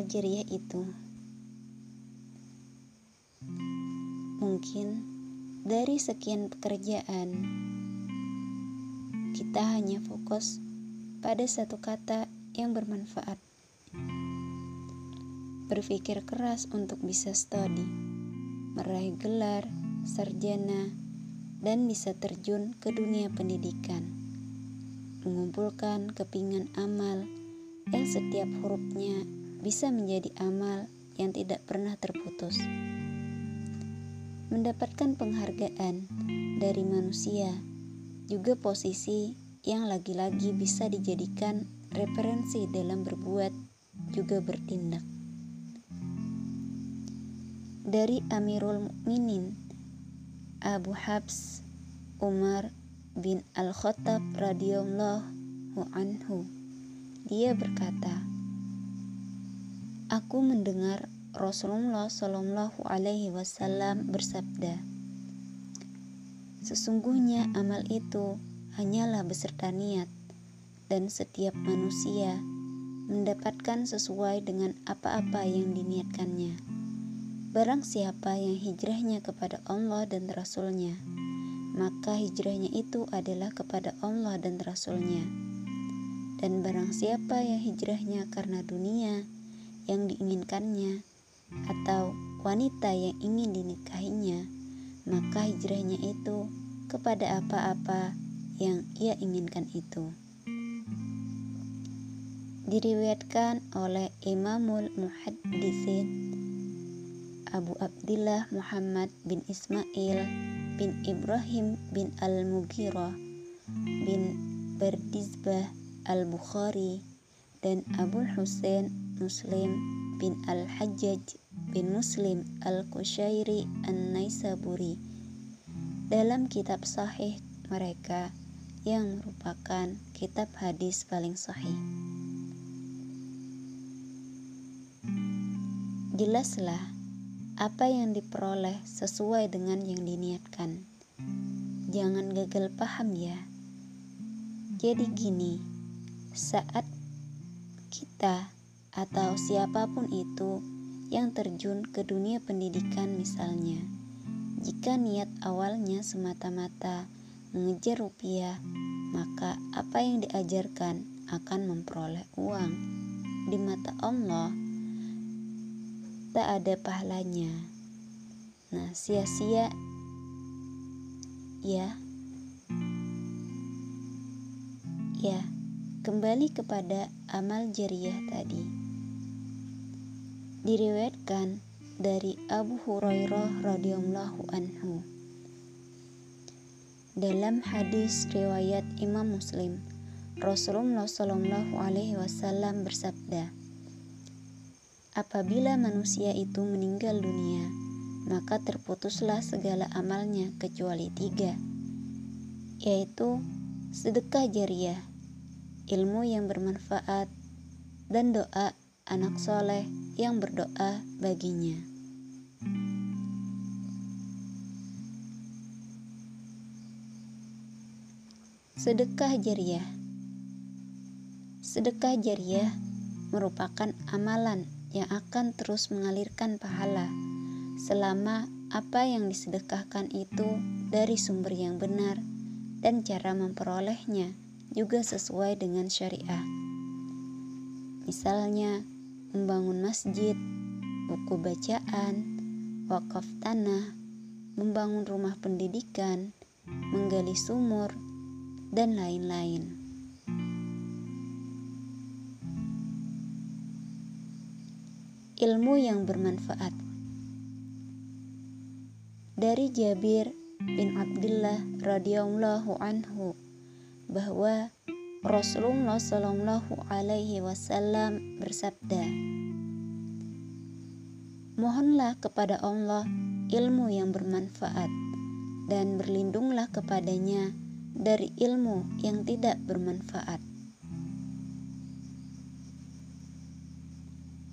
amal jariah itu? Mungkin dari sekian pekerjaan, kita hanya fokus pada satu kata yang bermanfaat. Berpikir keras untuk bisa studi, meraih gelar, sarjana, dan bisa terjun ke dunia pendidikan. Mengumpulkan kepingan amal yang setiap hurufnya bisa menjadi amal yang tidak pernah terputus mendapatkan penghargaan dari manusia, juga posisi yang lagi-lagi bisa dijadikan referensi dalam berbuat juga bertindak. Dari Amirul Mukminin Abu Habs Umar bin Al-Khattab radhiyallahu anhu dia berkata Aku mendengar Rasulullah Shallallahu Alaihi Wasallam bersabda, "Sesungguhnya amal itu hanyalah beserta niat, dan setiap manusia mendapatkan sesuai dengan apa-apa yang diniatkannya. Barang siapa yang hijrahnya kepada Allah dan Rasulnya, maka hijrahnya itu adalah kepada Allah dan Rasulnya. Dan barang siapa yang hijrahnya karena dunia yang diinginkannya, atau wanita yang ingin dinikahinya, maka hijrahnya itu kepada apa-apa yang ia inginkan itu. Diriwayatkan oleh Imamul Muhaddisin Abu Abdullah Muhammad bin Ismail bin Ibrahim bin Al-Mughirah bin Berdizbah Al-Bukhari dan Abu Husain Muslim bin Al-Hajjaj bin Muslim Al-Qushairi An-Naisaburi dalam kitab sahih mereka yang merupakan kitab hadis paling sahih. Jelaslah apa yang diperoleh sesuai dengan yang diniatkan. Jangan gagal paham ya. Jadi gini, saat kita atau siapa pun itu yang terjun ke dunia pendidikan misalnya. Jika niat awalnya semata-mata mengejar rupiah, maka apa yang diajarkan akan memperoleh uang. Di mata Allah, tak ada pahalanya. Nah, sia-sia ya. Ya, kembali kepada amal jariah tadi diriwayatkan dari Abu Hurairah radhiyallahu anhu. Dalam hadis riwayat Imam Muslim, Rasulullah Shallallahu alaihi wasallam bersabda, Apabila manusia itu meninggal dunia, maka terputuslah segala amalnya kecuali tiga, yaitu sedekah jariah, ilmu yang bermanfaat, dan doa anak soleh yang berdoa baginya. Sedekah jariah Sedekah jariah merupakan amalan yang akan terus mengalirkan pahala selama apa yang disedekahkan itu dari sumber yang benar dan cara memperolehnya juga sesuai dengan syariah. Misalnya, membangun masjid, buku bacaan, wakaf tanah, membangun rumah pendidikan, menggali sumur, dan lain-lain. Ilmu yang bermanfaat dari Jabir bin Abdullah radhiyallahu anhu bahwa Rasulullah Shallallahu Alaihi Wasallam bersabda, Mohonlah kepada Allah ilmu yang bermanfaat dan berlindunglah kepadanya dari ilmu yang tidak bermanfaat.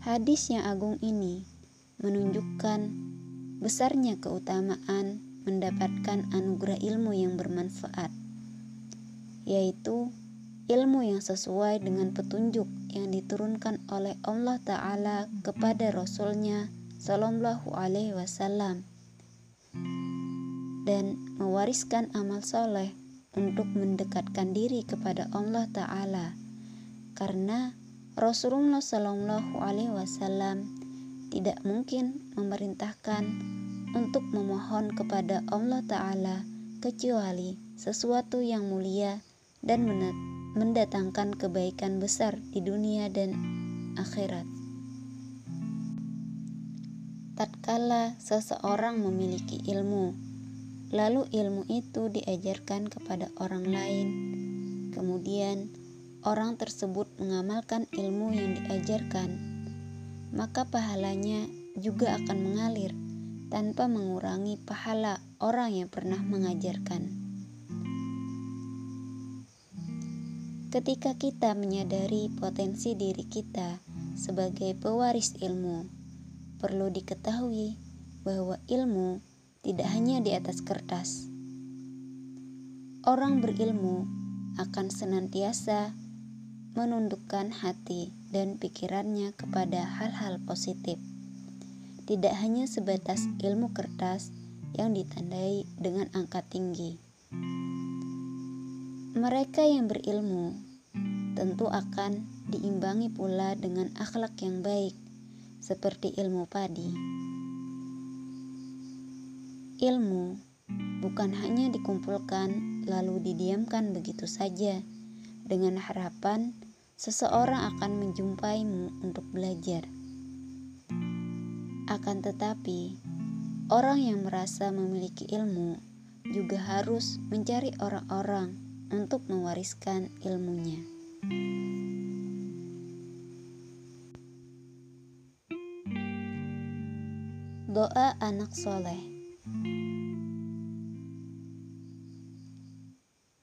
Hadis yang agung ini menunjukkan besarnya keutamaan mendapatkan anugerah ilmu yang bermanfaat, yaitu ilmu yang sesuai dengan petunjuk yang diturunkan oleh Allah Ta'ala kepada Rasulnya Sallallahu Alaihi Wasallam dan mewariskan amal soleh untuk mendekatkan diri kepada Allah Ta'ala. Karena Rasulullah Sallallahu Alaihi Wasallam tidak mungkin memerintahkan untuk memohon kepada Allah Ta'ala kecuali sesuatu yang mulia dan mendatangkan kebaikan besar di dunia dan akhirat. Tatkala seseorang memiliki ilmu, lalu ilmu itu diajarkan kepada orang lain, kemudian orang tersebut mengamalkan ilmu yang diajarkan, maka pahalanya juga akan mengalir tanpa mengurangi pahala orang yang pernah mengajarkan. Ketika kita menyadari potensi diri kita sebagai pewaris ilmu, perlu diketahui bahwa ilmu tidak hanya di atas kertas. Orang berilmu akan senantiasa menundukkan hati dan pikirannya kepada hal-hal positif. Tidak hanya sebatas ilmu kertas yang ditandai dengan angka tinggi. Mereka yang berilmu tentu akan diimbangi pula dengan akhlak yang baik, seperti ilmu padi. Ilmu bukan hanya dikumpulkan lalu didiamkan begitu saja dengan harapan seseorang akan menjumpaimu untuk belajar. Akan tetapi, orang yang merasa memiliki ilmu juga harus mencari orang-orang untuk mewariskan ilmunya. Doa anak soleh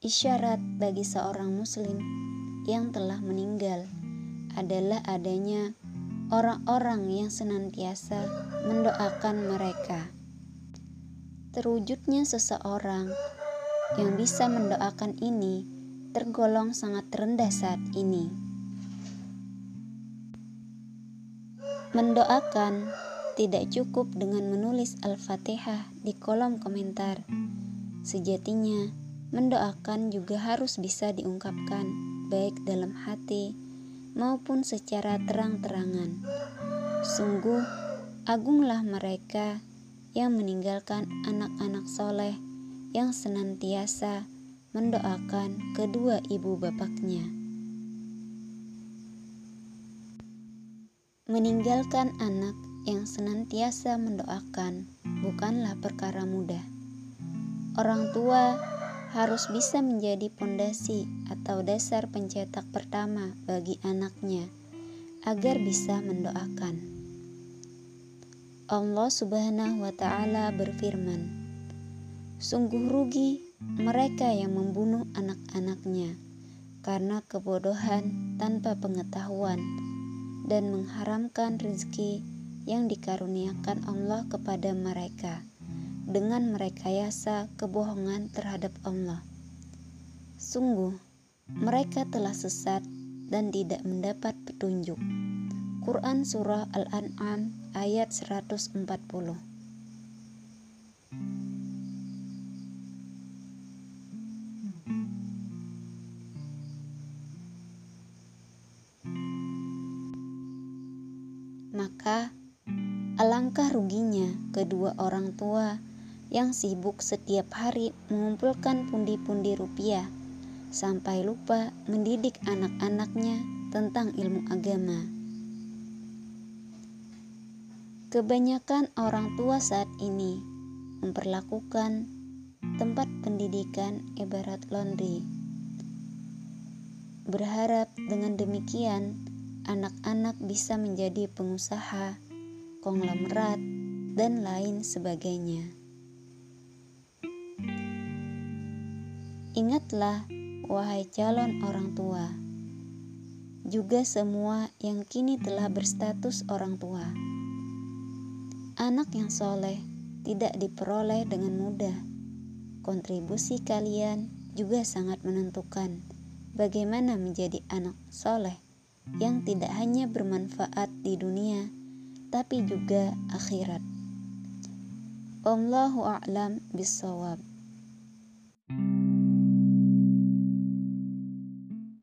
Isyarat bagi seorang muslim yang telah meninggal adalah adanya orang-orang yang senantiasa mendoakan mereka. Terwujudnya seseorang yang bisa mendoakan ini tergolong sangat rendah saat ini. Mendoakan tidak cukup dengan menulis Al-Fatihah di kolom komentar. Sejatinya, mendoakan juga harus bisa diungkapkan baik dalam hati maupun secara terang-terangan. Sungguh agunglah mereka yang meninggalkan anak-anak soleh yang senantiasa mendoakan kedua ibu bapaknya. Meninggalkan anak yang senantiasa mendoakan bukanlah perkara mudah. Orang tua harus bisa menjadi pondasi atau dasar pencetak pertama bagi anaknya agar bisa mendoakan. Allah Subhanahu wa Ta'ala berfirman, "Sungguh rugi mereka yang membunuh anak-anaknya karena kebodohan tanpa pengetahuan dan mengharamkan rezeki yang dikaruniakan Allah kepada mereka." dengan merekayasa kebohongan terhadap Allah. Sungguh, mereka telah sesat dan tidak mendapat petunjuk. Quran Surah Al-An'am ayat 140 Maka, alangkah ruginya kedua orang tua yang sibuk setiap hari mengumpulkan pundi-pundi rupiah sampai lupa mendidik anak-anaknya tentang ilmu agama. Kebanyakan orang tua saat ini memperlakukan tempat pendidikan ibarat laundry. Berharap dengan demikian anak-anak bisa menjadi pengusaha, konglomerat, dan lain sebagainya. Ingatlah, wahai calon orang tua, juga semua yang kini telah berstatus orang tua. Anak yang soleh tidak diperoleh dengan mudah. Kontribusi kalian juga sangat menentukan bagaimana menjadi anak soleh yang tidak hanya bermanfaat di dunia, tapi juga akhirat. Allahu a'lam bisawab.